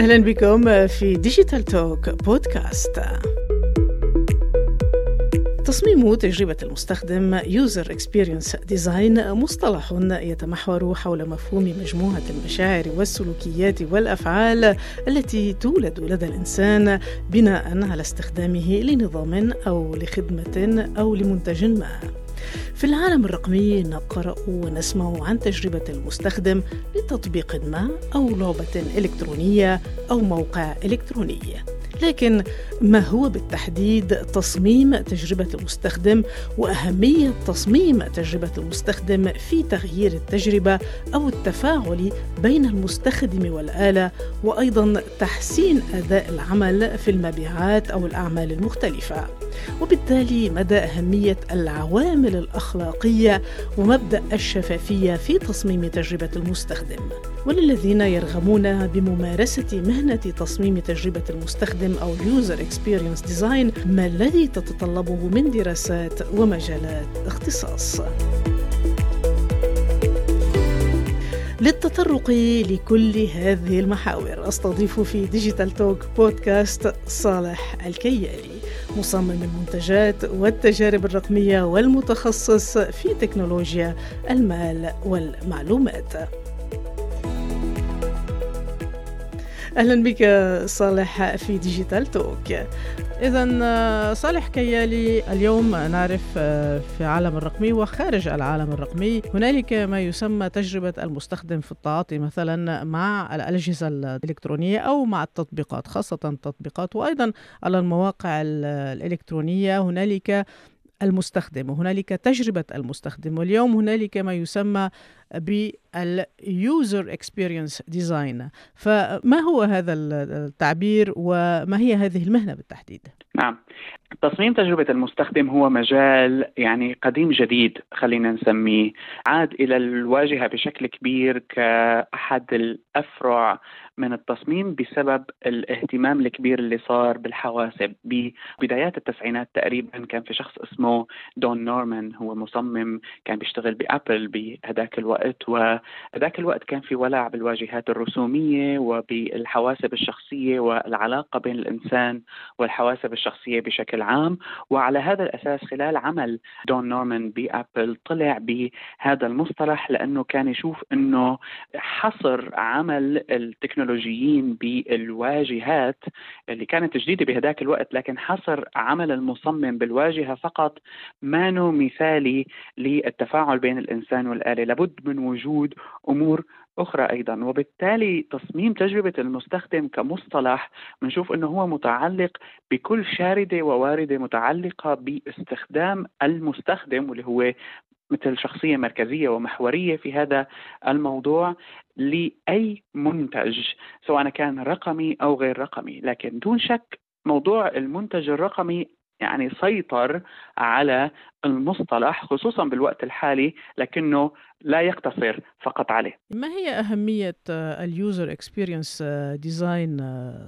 أهلا بكم في ديجيتال توك بودكاست تصميم تجربة المستخدم User Experience Design مصطلح يتمحور حول مفهوم مجموعة المشاعر والسلوكيات والأفعال التي تولد لدى الإنسان بناء على استخدامه لنظام أو لخدمة أو لمنتج ما. في العالم الرقمي نقرأ ونسمع عن تجربة المستخدم لتطبيق ما أو لعبة إلكترونية أو موقع إلكتروني. لكن ما هو بالتحديد تصميم تجربة المستخدم وأهمية تصميم تجربة المستخدم في تغيير التجربة أو التفاعل بين المستخدم والآلة وأيضا تحسين أداء العمل في المبيعات أو الأعمال المختلفة. وبالتالي مدى أهمية العوامل الأخلاقية ومبدأ الشفافية في تصميم تجربة المستخدم. وللذين يرغبون بممارسة مهنة تصميم تجربة المستخدم أو User Experience Design ما الذي تتطلبه من دراسات ومجالات اختصاص. للتطرق لكل هذه المحاور أستضيف في ديجيتال توك بودكاست صالح الكيالي مصمم المنتجات والتجارب الرقمية والمتخصص في تكنولوجيا المال والمعلومات. أهلا بك صالح في ديجيتال توك. إذا صالح كيالي اليوم نعرف في عالم الرقمي وخارج العالم الرقمي هنالك ما يسمى تجربة المستخدم في التعاطي مثلا مع الأجهزة الإلكترونية أو مع التطبيقات خاصة التطبيقات وأيضا على المواقع الإلكترونية. هنالك المستخدم وهنالك تجربة المستخدم واليوم هنالك ما يسمى بال user experience design فما هو هذا التعبير وما هي هذه المهنة بالتحديد؟ نعم. تصميم تجربة المستخدم هو مجال يعني قديم جديد خلينا نسميه. عاد إلى الواجهة بشكل كبير كأحد الأفرع من التصميم بسبب الاهتمام الكبير اللي صار بالحواسب. ببدايات التسعينات تقريبا كان في شخص اسمه دون نورمان هو مصمم كان بيشتغل بأبل بهداك الوقت وهداك الوقت كان في ولع بالواجهات الرسومية وبالحواسب الشخصية والعلاقة بين الإنسان والحواسب الشخصية بشكل عام. وعلى هذا الأساس خلال عمل دون نورمان بأبل طلع بهذا المصطلح لأنه كان يشوف أنه حصر عمل التكنولوجيين بالواجهات اللي كانت جديدة بهداك الوقت لكن حصر عمل المصمم بالواجهة فقط ما مثالي للتفاعل بين الإنسان والآلة. لابد من وجود أمور أخرى أيضا. وبالتالي تصميم تجربة المستخدم كمصطلح بنشوف أنه هو متعلق بكل شاردة وواردة متعلقة باستخدام المستخدم واللي هو مثل شخصية مركزية ومحورية في هذا الموضوع لأي منتج سواء كان رقمي أو غير رقمي. لكن دون شك موضوع المنتج الرقمي يعني سيطر على المصطلح خصوصا بالوقت الحالي لكنه لا يقتصر فقط عليه. ما هي أهمية ال user experience design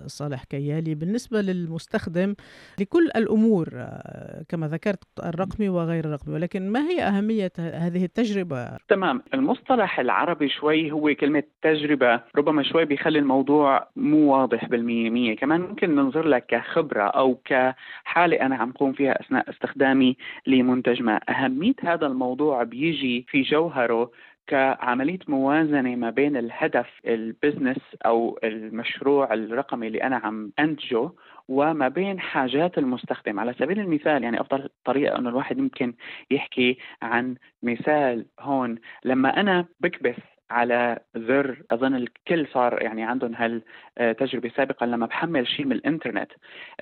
صالح كيالي؟ بالنسبة للمستخدم لكل الأمور آه، كما ذكرت الرقمي وغير الرقمي ولكن ما هي أهمية هذه التجربة؟ تمام. المصطلح العربي شوي هو كلمة تجربة ربما شوي بيخلي الموضوع مو واضح بالمية مية. كمان ممكن ننظر لها كخبرة أو كحالة أنا عم قوم فيها أثناء استخدامي لمنتج ما. أهمية هذا الموضوع بيجي في جوهره كعملية موازنة ما بين الهدف البزنس أو المشروع الرقمي اللي أنا عم أنتجه وما بين حاجات المستخدم. على سبيل المثال يعني أفضل طريقة أنه الواحد يمكن يحكي عن مثال هون. لما أنا بكبس على زر أظن الكل صار يعني عندهم هالتجربة سابقا لما بحمل شيء من الإنترنت.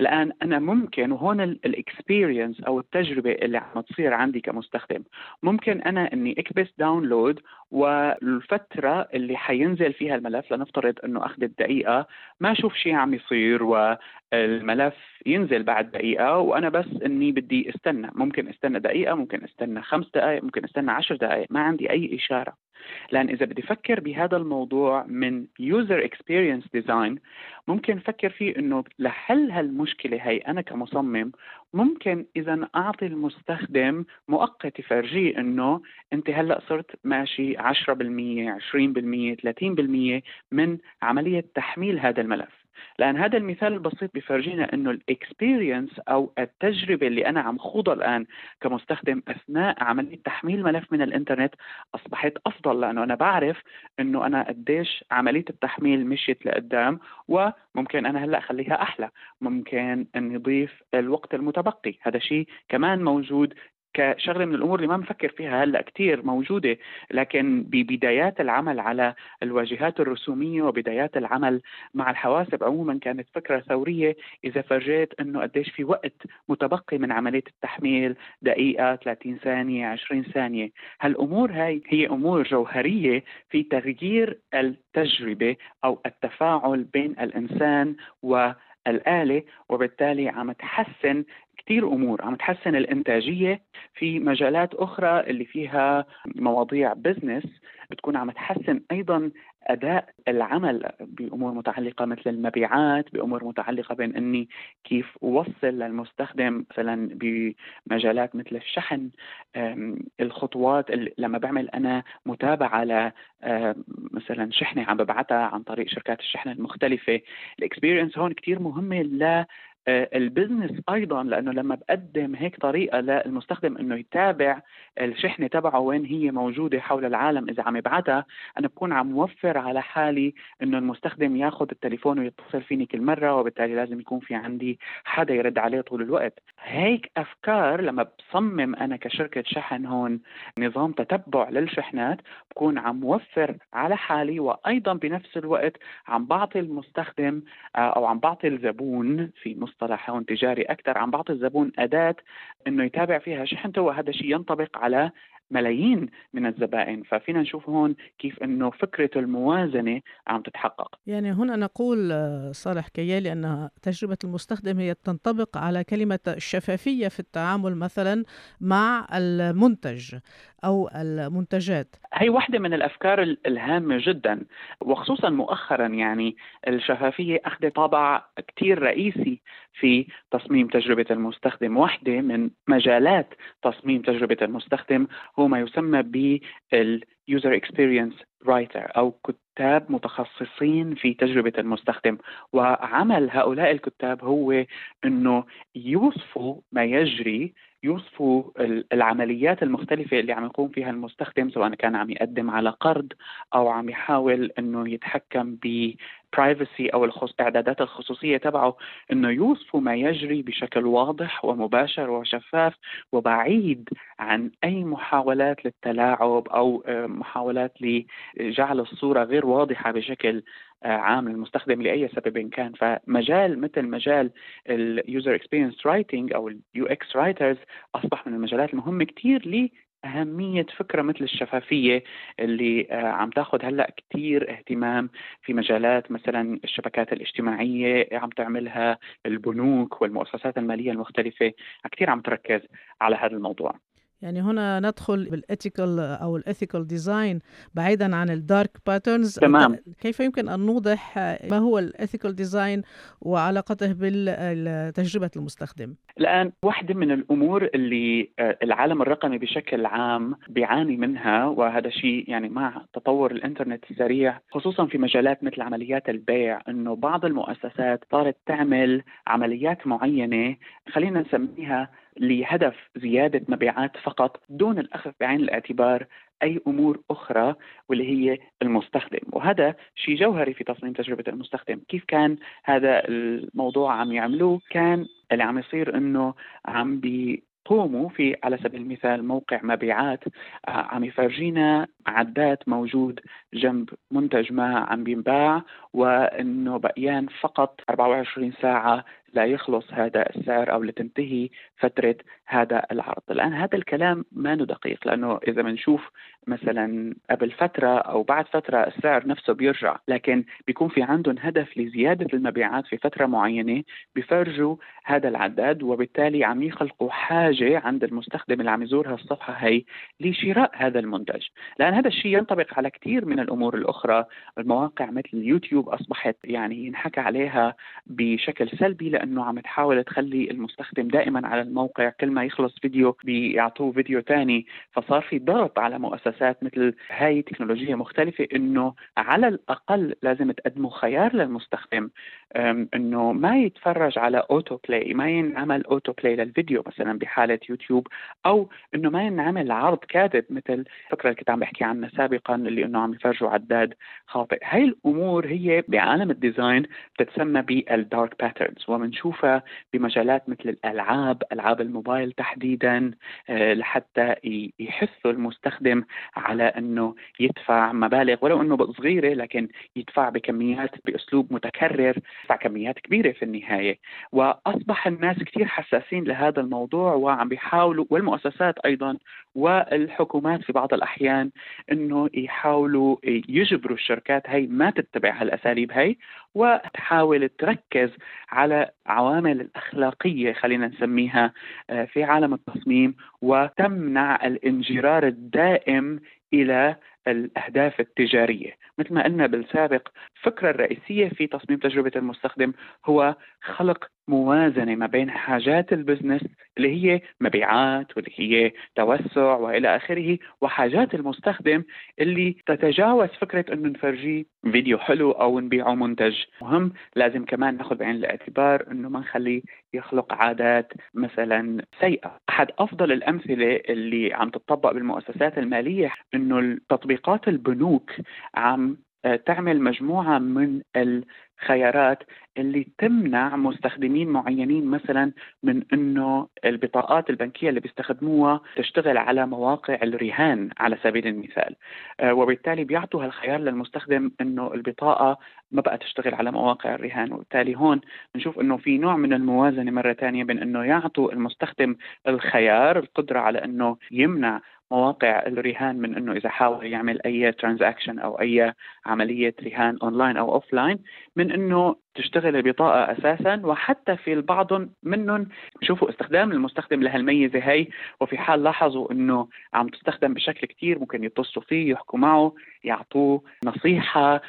الآن أنا ممكن وهون ال experience أو التجربة اللي عم تصير عندي كمستخدم ممكن أنا إني أكبس download والفترة اللي حينزل فيها الملف لنفترض إنه اخذت دقيقه ما أشوف شيء عم يصير والملف ينزل بعد دقيقة وأنا بس إني بدي استنى. ممكن استنى دقيقة ممكن استنى خمس دقائق ممكن استنى عشر دقائق ما عندي أي إشارة. لأن إذا بدي أفكر بهذا الموضوع من user experience design ممكن أفكر فيه إنه لحل هالمشكلة هي أنا كمصمم ممكن إذا أعطي المستخدم مؤقت يفرجيه إنه أنت هلأ صرت ماشي 10% 20% 30% من عملية تحميل هذا الملف. لأن هذا المثال البسيط بيفرجينا إنه الإكسبيرينس أو التجربة اللي أنا عم خوضها الآن كمستخدم أثناء عملية تحميل ملف من الإنترنت أصبحت أفضل لأنه أنا بعرف إنه أنا قديش عملية التحميل مشيت لقدام وممكن أنا هلأ أخليها أحلى. ممكن إني أضيف الوقت المتبقي. هذا شيء كمان موجود كشغلة من الأمور اللي ما بفكر فيها هلأ كثير موجودة لكن ببدايات العمل على الواجهات الرسومية وبدايات العمل مع الحواسب عموما كانت فكرة ثورية إذا فرجيت إنه قديش في وقت متبقي من عملية التحميل دقيقة 30 ثانية 20 ثانية. هالأمور هاي هي أمور جوهرية في تغيير التجربة أو التفاعل بين الإنسان و الآلة وبالتالي عم تحسن كثير أمور. عم تحسن الإنتاجية في مجالات أخرى اللي فيها مواضيع بزنس بتكون عم تحسن أيضا أداء العمل بأمور متعلقة مثل المبيعات بأمور متعلقة بين إني كيف أوصل للمستخدم مثلا بمجالات مثل الشحن الخطوات لما بعمل أنا متابعة ل مثلا شحنة عم ببعثها عن طريق شركات الشحن المختلفة. ال experience هون كثير مهمة ال business أيضا لأنه لما بقدم هيك طريقة للمستخدم إنه يتابع الشحنة تبعه وين هي موجودة حول العالم إذا عم يبعثها أنا بكون عم موفر على حالي إنه المستخدم ياخذ التليفون ويتصل فيني كل مرة وبالتالي لازم يكون في عندي حدا يرد عليه طول الوقت. هيك أفكار لما بصمم أنا كشركة شحن هون نظام تتبع للشحنات بكون عم موفر على حالي وأيضا بنفس الوقت عم بعطي المستخدم آه، أو عم بعطي الزبون في مصطلح هون تجاري أكثر. عم بعطي الزبون أداة إنه يتابع فيها شحنته وهذا الشيء ينطبق على ملايين من الزبائن. ففينا نشوف هون كيف إنه فكرة الموازنة عم تتحقق. يعني هنا نقول آه، صالح كيالي أن تجربة المستخدم هي تنطبق على كلمة الشفافيه في التعامل مثلا مع المنتج. أو المنتجات؟ هي واحدة من الأفكار الهامة جدا وخصوصا مؤخرا يعني الشفافية أخذت طابع كثير رئيسي في تصميم تجربة المستخدم. واحدة من مجالات تصميم تجربة المستخدم هو ما يسمى بال user experience writer أو كتاب متخصصين في تجربة المستخدم. وعمل هؤلاء الكتاب هو إنه يوصفوا ما يجري يوصفوا العمليات المختلفة اللي عم يقوم فيها المستخدم سواء كان عم يقدم على قرض أو عم يحاول أنه يتحكم ب برايفسي أو الخص... إعدادات الخصوصية تبعه إنه يوصفوا ما يجري بشكل واضح ومباشر وشفاف وبعيد عن أي محاولات للتلاعب أو آه، محاولات لجعل الصورة غير واضحة بشكل عام للمستخدم لأي سبب كان. فمجال مثل مجال ال user experience writing أو ال UX writers أصبح من المجالات المهمة كثير أهمية فكرة مثل الشفافية اللي آه، عم تاخذ هلأ كثير اهتمام في مجالات مثلا الشبكات الاجتماعية عم تعملها البنوك والمؤسسات المالية المختلفة. كثير عم تركز على هذا الموضوع. يعني هنا ندخل بال ethical أو ال ethical design بعيدا عن ال dark patterns تمام. كيف يمكن أن نوضح ما هو الإثيكال ديزاين وعلاقته بتجربة المستخدم؟ الآن واحدة من الأمور اللي آه، العالم الرقمي بشكل عام بيعاني منها وهذا شيء يعني مع تطور الإنترنت السريع خصوصا في مجالات مثل عمليات البيع أنه بعض المؤسسات صارت تعمل عمليات معينة خلينا نسميها لهدف زيادة مبيعات فقط دون الأخذ بعين الاعتبار أي أمور أخرى واللي هي المستخدم. وهذا شيء جوهري في تصميم تجربة المستخدم. كيف كان هذا الموضوع عم يعملوه؟ كان اللي عم يصير أنه عم بي قوموا في على سبيل المثال موقع مبيعات آه، عم يفرجينا عداد موجود جنب منتج ما عم بينباع وإنه بقيان فقط 24 ساعة لا يخلص هذا السعر أو لتنتهي فترة هذا العرض، الآن هذا الكلام ما دقيق لأنه إذا بنشوف مثلا قبل فترة أو بعد فترة السعر نفسه بيرجع، لكن بيكون في عندهم هدف لزيادة المبيعات في فترة معينة بفرجوا هذا العداد وبالتالي عم يخلقوا حاجة عند المستخدم اللي عم يزور هالصفحه هي لشراء هذا المنتج، لأن هذا الشيء ينطبق على كثير من الأمور الأخرى، المواقع مثل اليوتيوب أصبحت يعني ينحكى عليها بشكل سلبي لأنه عم تحاول تخلي المستخدم دائما على الموقع كل ما يخلص فيديو بيعطوه فيديو ثاني فصار في ضغط على مؤسسات مثل هاي تكنولوجية مختلفة إنه على الأقل لازم تقدموا خيار للمستخدم. إنه ما يتفرج على auto play ما ينعمل auto play للفيديو مثلا بحالة يوتيوب أو إنه ما ينعمل عرض كاذب مثل الفكرة اللي كنت عم بحكي عنها سابقا اللي إنه عم يفرجوا عداد خاطئ. هاي الأمور هي بعالم ال design بتتسمى بال dark patterns وبنشوفها بمجالات مثل الألعاب ألعاب الموبايل تحديدا آه، لحتى يحثوا المستخدم على إنه يدفع مبالغ ولو إنه صغيرة لكن يدفع بكميات بأسلوب متكرر يدفع كميات كبيرة في النهاية. وأصبح الناس كثير حساسين لهذا الموضوع وعم بيحاولوا والمؤسسات أيضا والحكومات في بعض الأحيان إنه يحاولوا يجبروا الشركات هي ما تتبع هالأساليب هي وتحاول تركز على عوامل الأخلاقية خلينا نسميها آه، في عالم التصميم وتمنع الانجرار الدائم إلى الأهداف التجارية، مثل ما قلنا بالسابق، الفكرة الرئيسيه في تصميم تجربة المستخدم هو خلق موازنة ما بين حاجات البزنس اللي هي مبيعات واللي هي توسع وإلى آخره وحاجات المستخدم اللي تتجاوز فكرة إنه نفرجيه فيديو حلو أو نبيعه منتج، مهم. لازم كمان ناخذ بعين الاعتبار إنه ما نخليه يخلق عادات مثلا سيئة، أحد أفضل الأمثلة اللي عم تطبق بالمؤسسات المالية إنه تطبيقات البنوك عم تعمل مجموعة من الخيارات اللي تمنع مستخدمين معينين مثلا من إنه البطاقات البنكية اللي بيستخدموها تشتغل على مواقع الرهان على سبيل المثال. آه، وبالتالي بيعطوا هالخيار للمستخدم إنه البطاقة ما بقى تشتغل على مواقع الرهان. وبالتالي هون بنشوف إنه في نوع من الموازنة مرة ثانية بين إنه يعطوا المستخدم الخيار القدرة على إنه يمنع مواقع الرهان من إنه إذا حاول يعمل أي transaction أو أي عملية رهان اونلاين أو offline من إنه تشتغل البطاقة أساسا وحتى في البعض منهم بشوفوا استخدام المستخدم لهالميزة هي وفي حال لاحظوا أنه عم تستخدم بشكل كتير ممكن يتصلوا فيه يحكوا معه يعطوه نصيحة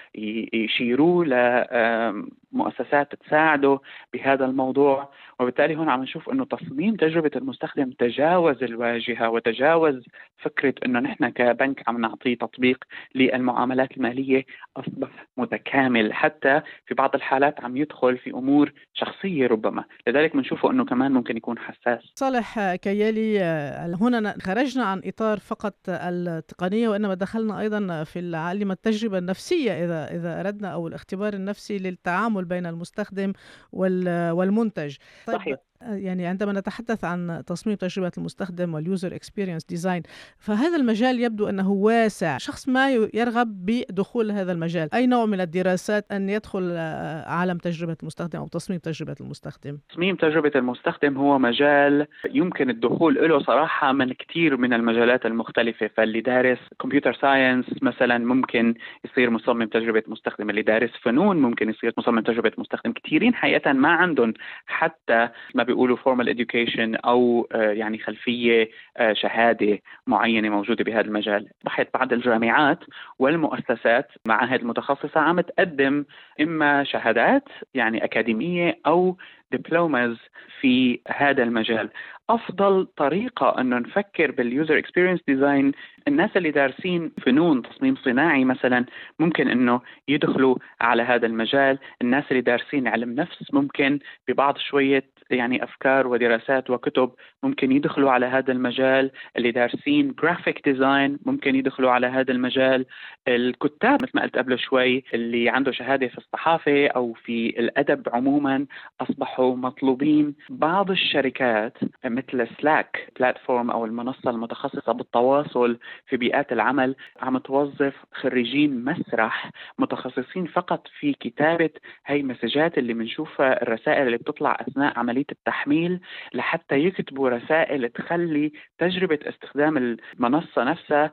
يشيروه لمؤسسات تساعده بهذا الموضوع. وبالتالي هون عم نشوف أنه تصميم تجربة المستخدم تجاوز الواجهة وتجاوز فكرة أنه نحن كبنك عم نعطيه تطبيق للمعاملات المالية أصبح متكامل. حتى في بعض الحالات عم يدخل في أمور شخصية ربما. لذلك بنشوفه إنه كمان ممكن يكون حساس. صالح كيالي آه، هنا خرجنا عن إطار فقط التقنية وإنما دخلنا أيضا في عالم التجربة النفسية إذا إذا أردنا أو الاختبار النفسي للتعامل بين المستخدم والمنتج. طيب صحيح. يعني عندما نتحدث عن تصميم تجربة المستخدم وال user experience design فهذا المجال يبدو أنه واسع. شخص ما يرغب بدخول هذا المجال. أي نوع من الدراسات أن يدخل آه، عالم تجربة المستخدم أو تصميم تجربة المستخدم؟ تصميم تجربة المستخدم هو مجال يمكن الدخول له صراحة من كثير من المجالات المختلفة. فاللي دارس computer science مثلا ممكن يصير مصمم تجربة مستخدم. اللي دارس فنون ممكن يصير مصمم تجربة مستخدم. كثيرين حقيقة ما عندهم حتى ما بيقولوا formal education أو آه، يعني خلفية آه، شهادة معينة موجودة بهذا المجال. اصبحت بعض الجامعات والمؤسسات معاهد المتخصصة عم تقدم إما شهادات يعني أكاديمية أو diplomas في هذا المجال. أفضل طريقة انه نفكر بال user experience design الناس اللي دارسين فنون تصميم صناعي مثلا ممكن إنه يدخلوا على هذا المجال. الناس اللي دارسين علم نفس ممكن ببعض شوية يعني أفكار ودراسات وكتب ممكن يدخلوا على هذا المجال اللي دارسين graphic design ممكن يدخلوا على هذا المجال. الكتاب مثل ما قلت قبل شوي اللي عنده شهادة في الصحافة أو في الأدب عموما أصبحوا مطلوبين. بعض الشركات مثل سلاك بلاتفورم أو المنصة المتخصصة بالتواصل في بيئات العمل عم توظف خريجين مسرح متخصصين فقط في كتابة هي المسجات اللي بنشوفها الرسائل اللي بتطلع أثناء عملية التحميل لحتى يكتبوا رسائل تخلي تجربة استخدام المنصة نفسها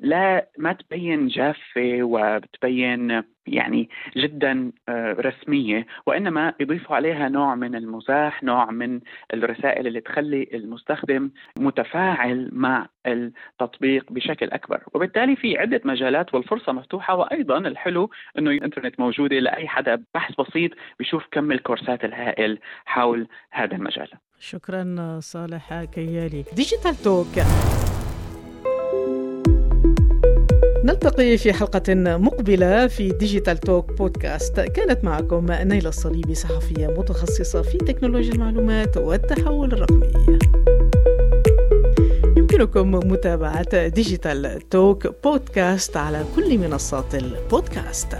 لا ما تبين جافة وبتبين يعني جدا آه، رسمية وإنما يضيفوا عليها نوع من المزاح، نوع من الرسائل اللي تخلي المستخدم متفاعل مع التطبيق بشكل أكبر، وبالتالي في عدة مجالات والفرصة مفتوحة وأيضا الحلو إنه الإنترنت موجودة لأي حدا بحث بسيط بيشوف كم الكورسات الهائل حول هذا المجال. شكرا صالح كيالي. Digital Talk نلتقي في حلقة مقبلة في Digital Talk بودكاست كانت معكم نايلة الصليبي صحفية متخصصة في تكنولوجيا المعلومات والتحول الرقمي. يمكنكم متابعة ديجيتال توك بودكاست على كل منصات البودكاست.